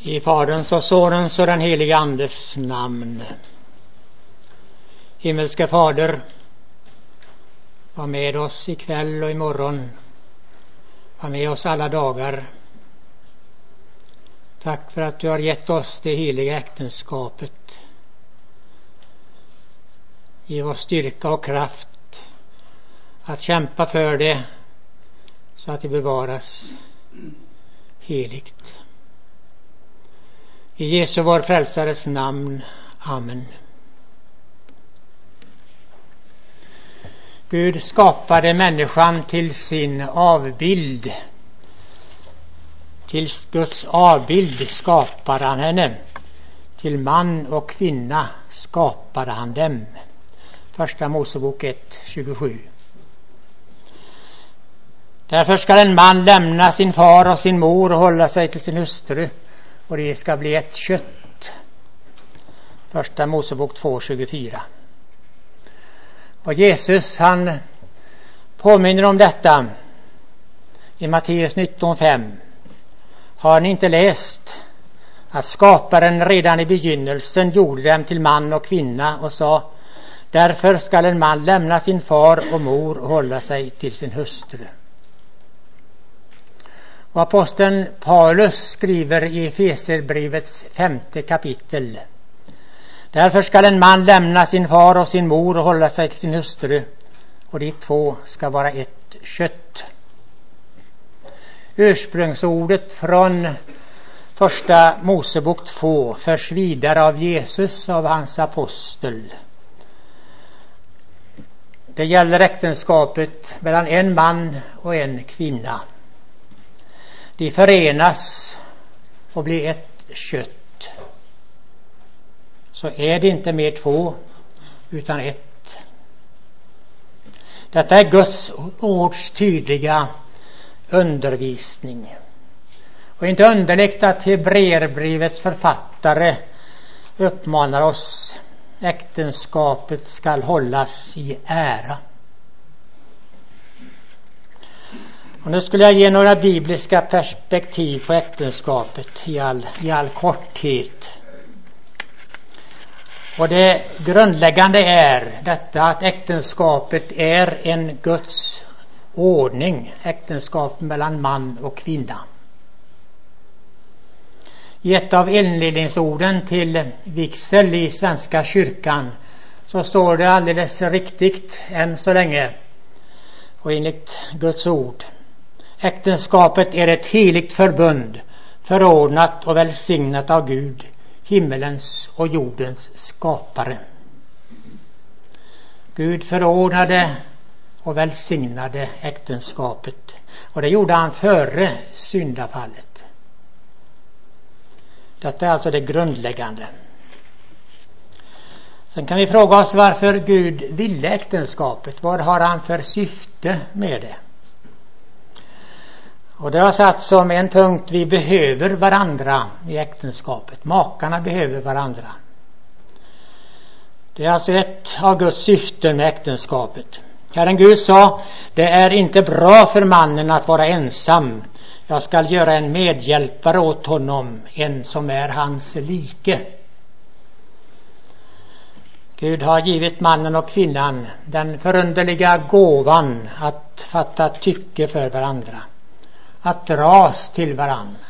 I Faderns och Sonens och den helige Andes namn. Himmelske Fader, var med oss ikväll och imorgon. Var med oss alla dagar. Tack för att du har gett oss det heliga äktenskapet. Ge oss styrka och kraft att kämpa för det så att det bevaras heligt. I Jesu vår frälsares namn. Amen. Gud skapade människan till sin avbild. Till Guds avbild skapade han henne. Till man och kvinna skapade han dem. Första Mosebok 1, 27. Därför skall en man lämna sin far och sin mor och hålla sig till sin hustru och det ska bli ett kött. Första Mosebok 2.24. Och Jesus han påminner om detta i Matteus 19.5. Har ni inte läst att skaparen redan i begynnelsen gjorde dem till man och kvinna och sa Därför skall en man lämna sin far och mor och hålla sig till sin hustru. Och aposteln Paulus skriver i Efeserbrevets femte kapitel. Därför skall en man lämna sin far och sin mor och hålla sig till sin hustru och de två ska vara ett kött. Ursprungsordet från första Mosebok 2 förs vidare av Jesus av hans apostel. Det gäller äktenskapet mellan en man och en kvinna. De förenas och blir ett kött. Så är det inte mer två utan ett. Detta är Guds ords tydliga undervisning. Och inte underligt att Hebreerbrevets författare uppmanar oss äktenskapet skall hållas i ära. Och nu skulle jag ge några bibliska perspektiv på äktenskapet i all, i all korthet. Och det grundläggande är detta att äktenskapet är en Guds ordning, äktenskap mellan man och kvinna. I ett av inledningsorden till vigsel i Svenska kyrkan så står det alldeles riktigt än så länge och enligt Guds ord Äktenskapet är ett heligt förbund förordnat och välsignat av Gud, himmelens och jordens skapare. Gud förordnade och välsignade äktenskapet och det gjorde han före syndafallet. Detta är alltså det grundläggande. Sen kan vi fråga oss varför Gud ville äktenskapet. Vad har han för syfte med det? Och det har satt som en punkt, vi behöver varandra i äktenskapet. Makarna behöver varandra. Det är alltså ett av Guds syften med äktenskapet. Herren Gud sa, det är inte bra för mannen att vara ensam. Jag skall göra en medhjälpare åt honom, en som är hans like. Gud har givit mannen och kvinnan den förunderliga gåvan att fatta tycke för varandra att dras till varandra.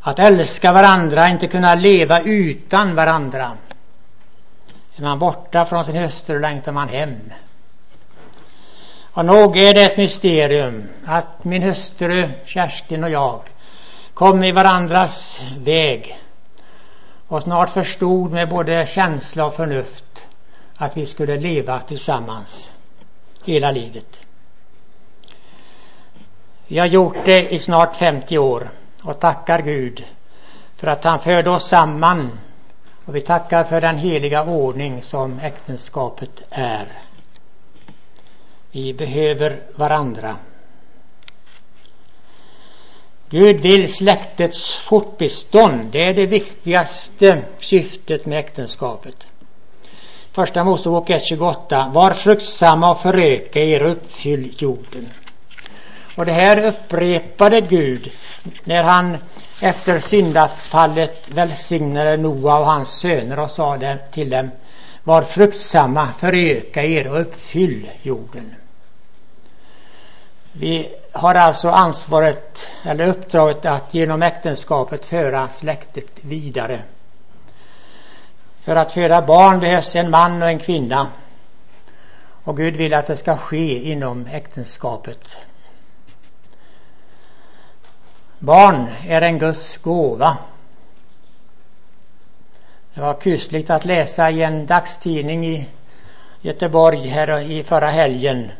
Att älska varandra, inte kunna leva utan varandra. Är man borta från sin hustru längtar man hem. Och nog är det ett mysterium att min hustru Kerstin och jag kom i varandras väg och snart förstod med både känsla och förnuft att vi skulle leva tillsammans hela livet. Vi har gjort det i snart 50 år och tackar Gud för att han förde oss samman och vi tackar för den heliga ordning som äktenskapet är. Vi behöver varandra. Gud vill släktets fortbestånd. Det är det viktigaste syftet med äktenskapet. Första Mosebok 1.28. Var fruktsamma och föröka er och uppfyll jorden. Och det här upprepade Gud när han efter syndafallet välsignade Noa och hans söner och sa till dem var fruktsamma, föröka er och uppfyll jorden. Vi har alltså ansvaret eller uppdraget att genom äktenskapet föra släktet vidare. För att föda barn behövs en man och en kvinna. Och Gud vill att det ska ske inom äktenskapet. Barn är en Guds gåva. Det var kusligt att läsa i en dagstidning i Göteborg här i förra helgen.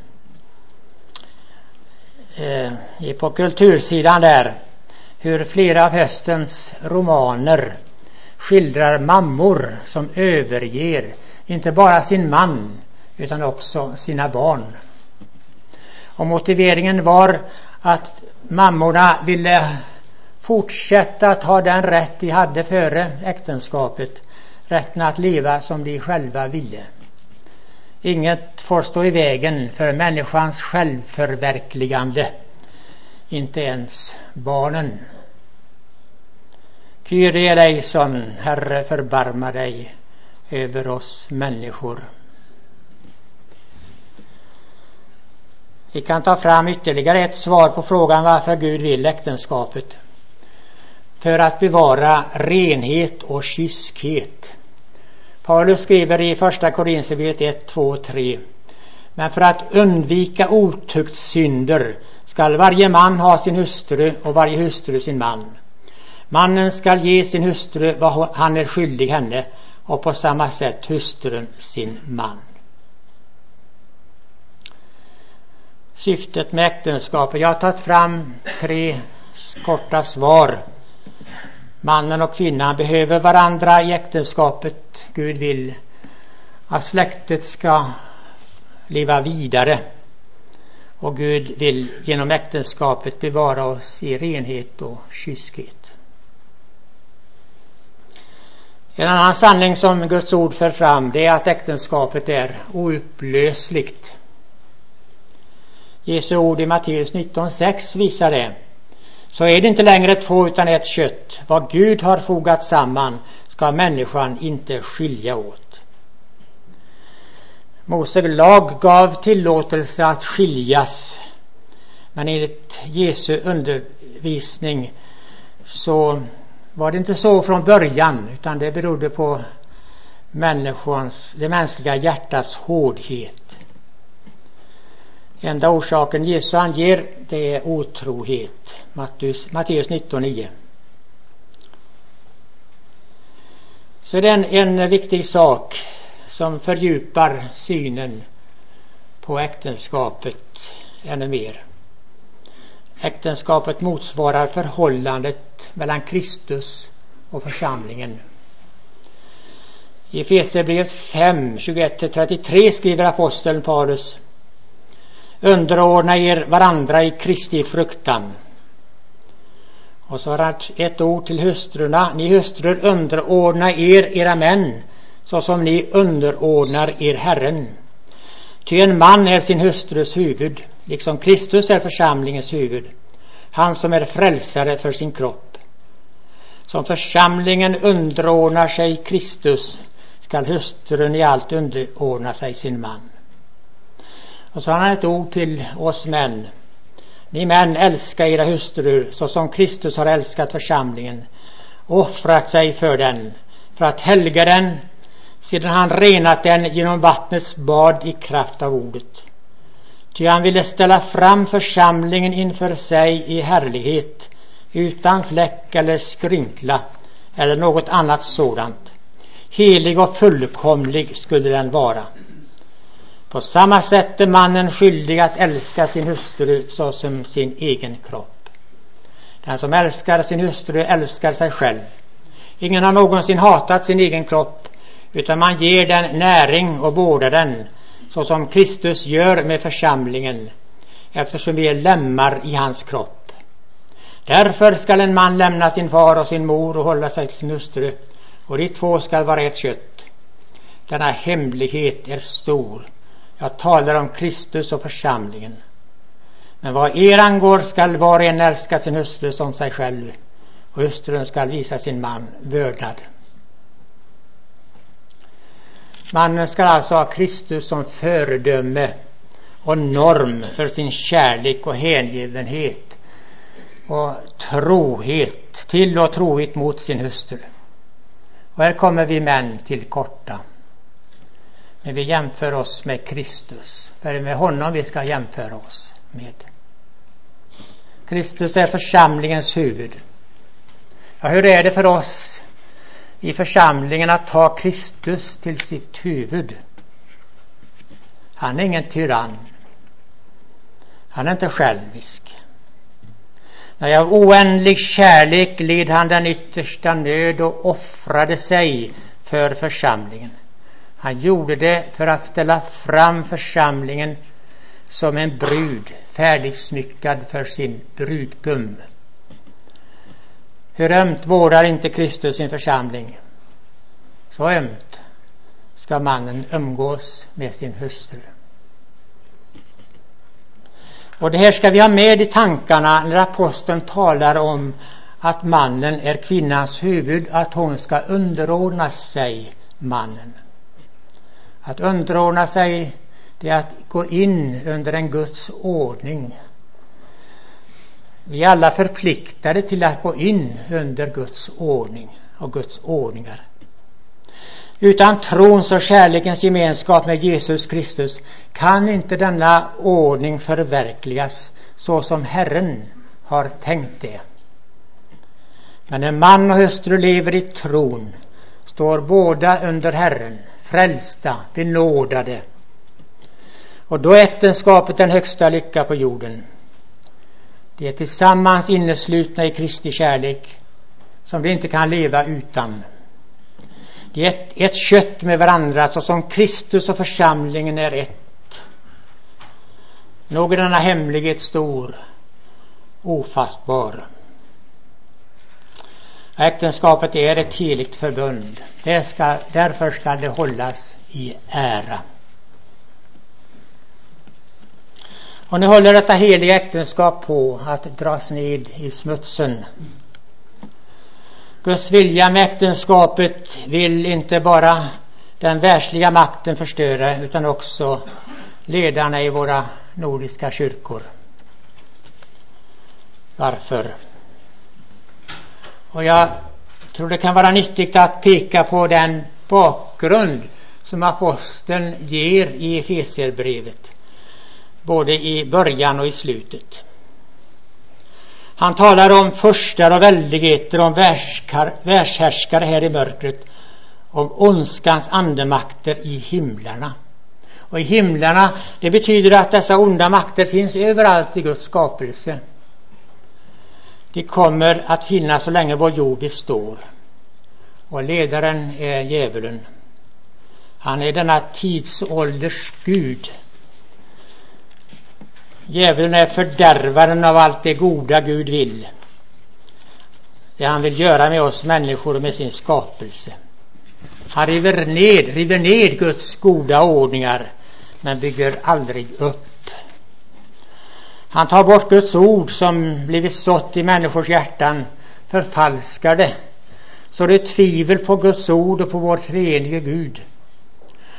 Eh, på kultursidan där hur flera av höstens romaner skildrar mammor som överger inte bara sin man utan också sina barn. Och motiveringen var att mammorna ville fortsätta att ha den rätt de hade före äktenskapet, rätten att leva som de själva ville. Inget får stå i vägen för människans självförverkligande, inte ens barnen. Kyrie eleison, Herre förbarma dig över oss människor. Vi kan ta fram ytterligare ett svar på frågan varför Gud vill äktenskapet. För att bevara renhet och kyskhet. Paulus skriver i första Korinthierbrevet 1, 2, 3. Men för att undvika otuktssynder skall varje man ha sin hustru och varje hustru sin man. Mannen skall ge sin hustru vad han är skyldig henne och på samma sätt hustrun sin man. Syftet med äktenskapet. Jag har tagit fram tre korta svar. Mannen och kvinnan behöver varandra i äktenskapet. Gud vill att släktet ska leva vidare. Och Gud vill genom äktenskapet bevara oss i renhet och kyskhet. En annan sanning som Guds ord för fram det är att äktenskapet är oupplösligt. Jesu ord i Matteus 19.6 visar det. Så är det inte längre två utan ett kött. Vad Gud har fogat samman ska människan inte skilja åt. Mose lag gav tillåtelse att skiljas. Men enligt Jesu undervisning så var det inte så från början utan det berodde på människans, det mänskliga hjärtats hårdhet. Enda orsaken Jesus anger det är otrohet. Matteus, Matteus 19.9. Så det är en viktig sak som fördjupar synen på äktenskapet ännu mer. Äktenskapet motsvarar förhållandet mellan Kristus och församlingen. I Efesierbrevet 5, 21-33 skriver aposteln Paulus Underordna er varandra i Kristi fruktan. Och så har han ett ord till hustrurna. Ni hustrur underordna er era män så som ni underordnar er Herren. Ty en man är sin hustrus huvud liksom Kristus är församlingens huvud, han som är frälsare för sin kropp. Som församlingen underordnar sig Kristus skall hustrun i allt underordna sig sin man. Och så har han ett ord till oss män. Ni män älska era hustrur så som Kristus har älskat församlingen och offrat sig för den för att helga den sedan han renat den genom vattnets bad i kraft av ordet Ty han ville ställa fram församlingen inför sig i härlighet utan fläck eller skrynkla eller något annat sådant. Helig och fullkomlig skulle den vara. På samma sätt är mannen skyldig att älska sin hustru såsom sin egen kropp. Den som älskar sin hustru älskar sig själv. Ingen har någonsin hatat sin egen kropp utan man ger den näring och vårdar den såsom Kristus gör med församlingen eftersom vi är lemmar i hans kropp. Därför skall en man lämna sin far och sin mor och hålla sig till sin hustru och de två skall vara ett kött. Denna hemlighet är stor. Jag talar om Kristus och församlingen. Men vad er angår skall var och en älska sin hustru som sig själv och hustrun skall visa sin man vördnad. Mannen skall alltså ha Kristus som föredöme och norm för sin kärlek och hängivenhet och trohet till och trohet mot sin hustru. Och här kommer vi män till korta. När vi jämför oss med Kristus. För det är med honom vi ska jämföra oss med. Kristus är församlingens huvud. Ja, hur är det för oss i församlingen att ta Kristus till sitt huvud? Han är ingen tyrann. Han är inte självisk. Nej, av oändlig kärlek led han den yttersta nöd och offrade sig för församlingen. Han gjorde det för att ställa fram församlingen som en brud färdigsmyckad för sin brudgum. Hur ömt vårdar inte Kristus sin församling? Så ömt ska mannen umgås med sin hustru. Och det här ska vi ha med i tankarna när aposteln talar om att mannen är kvinnans huvud, att hon ska underordna sig mannen. Att underordna sig, det är att gå in under en Guds ordning. Vi är alla förpliktade till att gå in under Guds ordning och Guds ordningar. Utan trons och kärlekens gemenskap med Jesus Kristus kan inte denna ordning förverkligas så som Herren har tänkt det. Men när man och hustru lever i tron står båda under Herren, frälsta, benådade. Och då är äktenskapet den högsta lycka på jorden. De är tillsammans inneslutna i Kristi kärlek som de inte kan leva utan. De är ett, ett kött med varandra så som Kristus och församlingen är ett. Nog är denna hemlighet stor, ofattbar. Äktenskapet är ett heligt förbund. Det ska, därför ska det hållas i ära. Och nu håller detta heliga äktenskap på att dras ned i smutsen. Guds vilja med äktenskapet vill inte bara den världsliga makten förstöra utan också ledarna i våra nordiska kyrkor. Varför? Och jag tror det kan vara nyttigt att peka på den bakgrund som aposteln ger i Efesierbrevet, både i början och i slutet. Han talar om förstar och väldigheter, om världshärskare här i mörkret, om ondskans andemakter i himlarna. Och i himlarna, det betyder att dessa onda makter finns överallt i Guds skapelse. De kommer att finnas så länge vår jord består. Och ledaren är djävulen. Han är denna tidsålders Gud Djävulen är fördärvaren av allt det goda Gud vill. Det han vill göra med oss människor och med sin skapelse. Han river ned, river ned Guds goda ordningar men bygger aldrig upp. Han tar bort Guds ord som blivit sått i människors hjärtan, förfalskar det, så det är tvivel på Guds ord och på vår treenige Gud.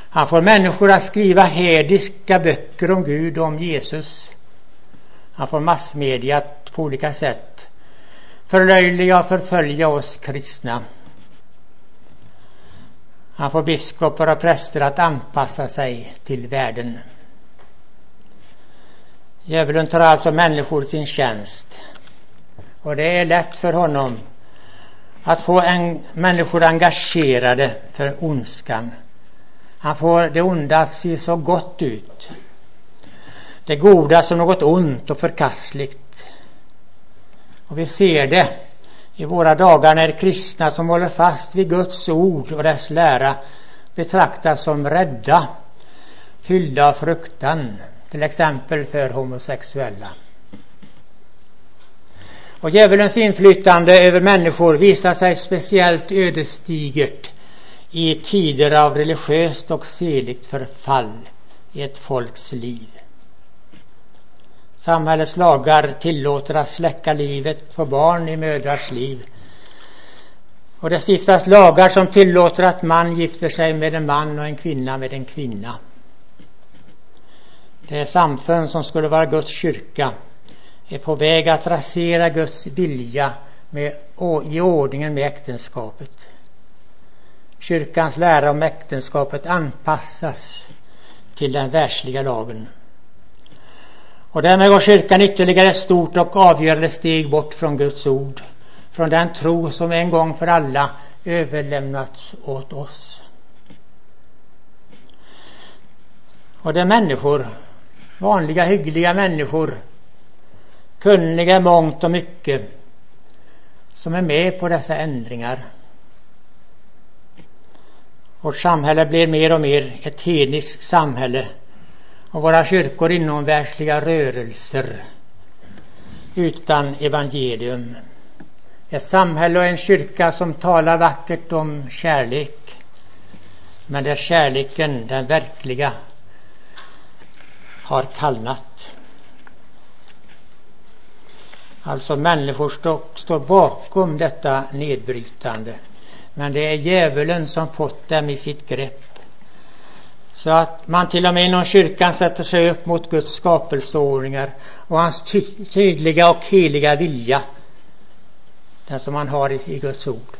Han får människor att skriva hädiska böcker om Gud och om Jesus. Han får massmedia att på olika sätt förlöjliga och förfölja oss kristna. Han får biskopar och präster att anpassa sig till världen. Djävulen tar alltså människor sin tjänst. Och det är lätt för honom att få en, människor engagerade för ondskan. Han får det onda att se så gott ut det goda som något ont och förkastligt. Och vi ser det i våra dagar när kristna som håller fast vid Guds ord och dess lära betraktas som rädda, fyllda av fruktan, till exempel för homosexuella. Och djävulens inflytande över människor visar sig speciellt ödesdigert i tider av religiöst och seligt förfall i ett folks liv. Samhällets lagar tillåter att släcka livet på barn i mödrars liv. Och det stiftas lagar som tillåter att man gifter sig med en man och en kvinna med en kvinna. Det samfund som skulle vara Guds kyrka är på väg att rasera Guds vilja med, i ordningen med äktenskapet. Kyrkans lära om äktenskapet anpassas till den världsliga lagen. Och därmed går kyrkan ytterligare ett stort och avgörande steg bort från Guds ord, från den tro som en gång för alla överlämnats åt oss. Och det är människor, vanliga hyggliga människor, kunniga mångt och mycket, som är med på dessa ändringar. Vårt samhälle blir mer och mer ett hedniskt samhälle. Och våra kyrkor inomvärldsliga rörelser. Utan evangelium. Ett samhälle och en kyrka som talar vackert om kärlek. Men där kärleken, den verkliga, har kallnat. Alltså människor står, står bakom detta nedbrytande. Men det är djävulen som fått dem i sitt grepp. Så att man till och med inom kyrkan sätter sig upp mot Guds skapelseordningar och hans ty tydliga och heliga vilja. Den som man har i, i Guds ord.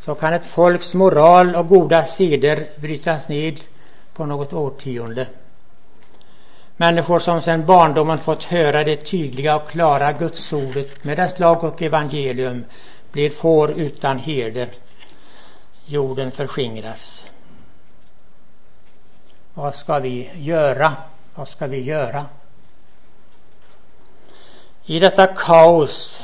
Så kan ett folks moral och goda seder brytas ned på något årtionde. Människor som sedan barndomen fått höra det tydliga och klara gudsordet med dess lag och evangelium blir får utan herde. Jorden förskingras. Vad ska vi göra? Vad ska vi göra? I detta kaos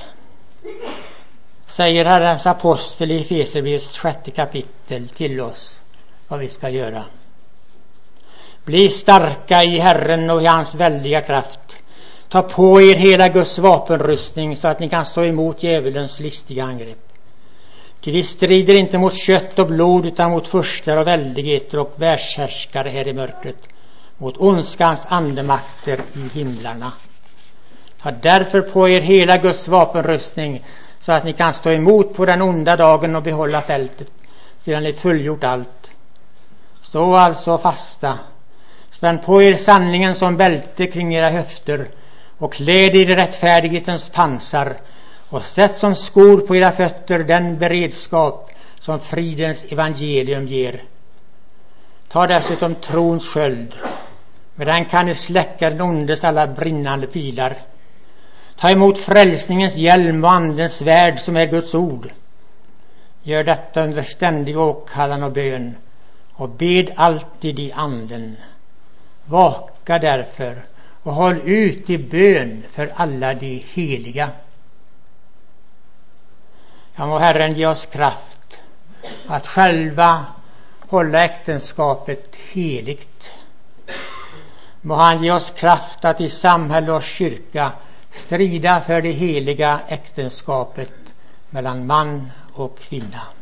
säger Herrens apostel i Efesierbrevets sjätte kapitel till oss vad vi ska göra. Bli starka i Herren och i hans väldiga kraft. Ta på er hela Guds vapenrustning så att ni kan stå emot djävulens listiga angrepp. Ty vi strider inte mot kött och blod utan mot furstar och väldigheter och världshärskare här i mörkret, mot ondskans andemakter i himlarna. Ta därför på er hela Guds vapenrustning så att ni kan stå emot på den onda dagen och behålla fältet sedan ni fullgjort allt. Stå alltså fasta Spänn på er sanningen som bälte kring era höfter och kläd er i rättfärdighetens pansar och sätt som skor på era fötter den beredskap som fridens evangelium ger. Ta dessutom trons sköld. Med den kan ni släcka den ondes alla brinnande pilar. Ta emot frälsningens hjälm och andens svärd som är Guds ord. Gör detta under ständig åkallan och bön och bed alltid i anden. Vaka därför och håll ut i bön för alla de heliga. Ja, må Herren ge oss kraft att själva hålla äktenskapet heligt. Må han ge oss kraft att i samhälle och kyrka strida för det heliga äktenskapet mellan man och kvinna.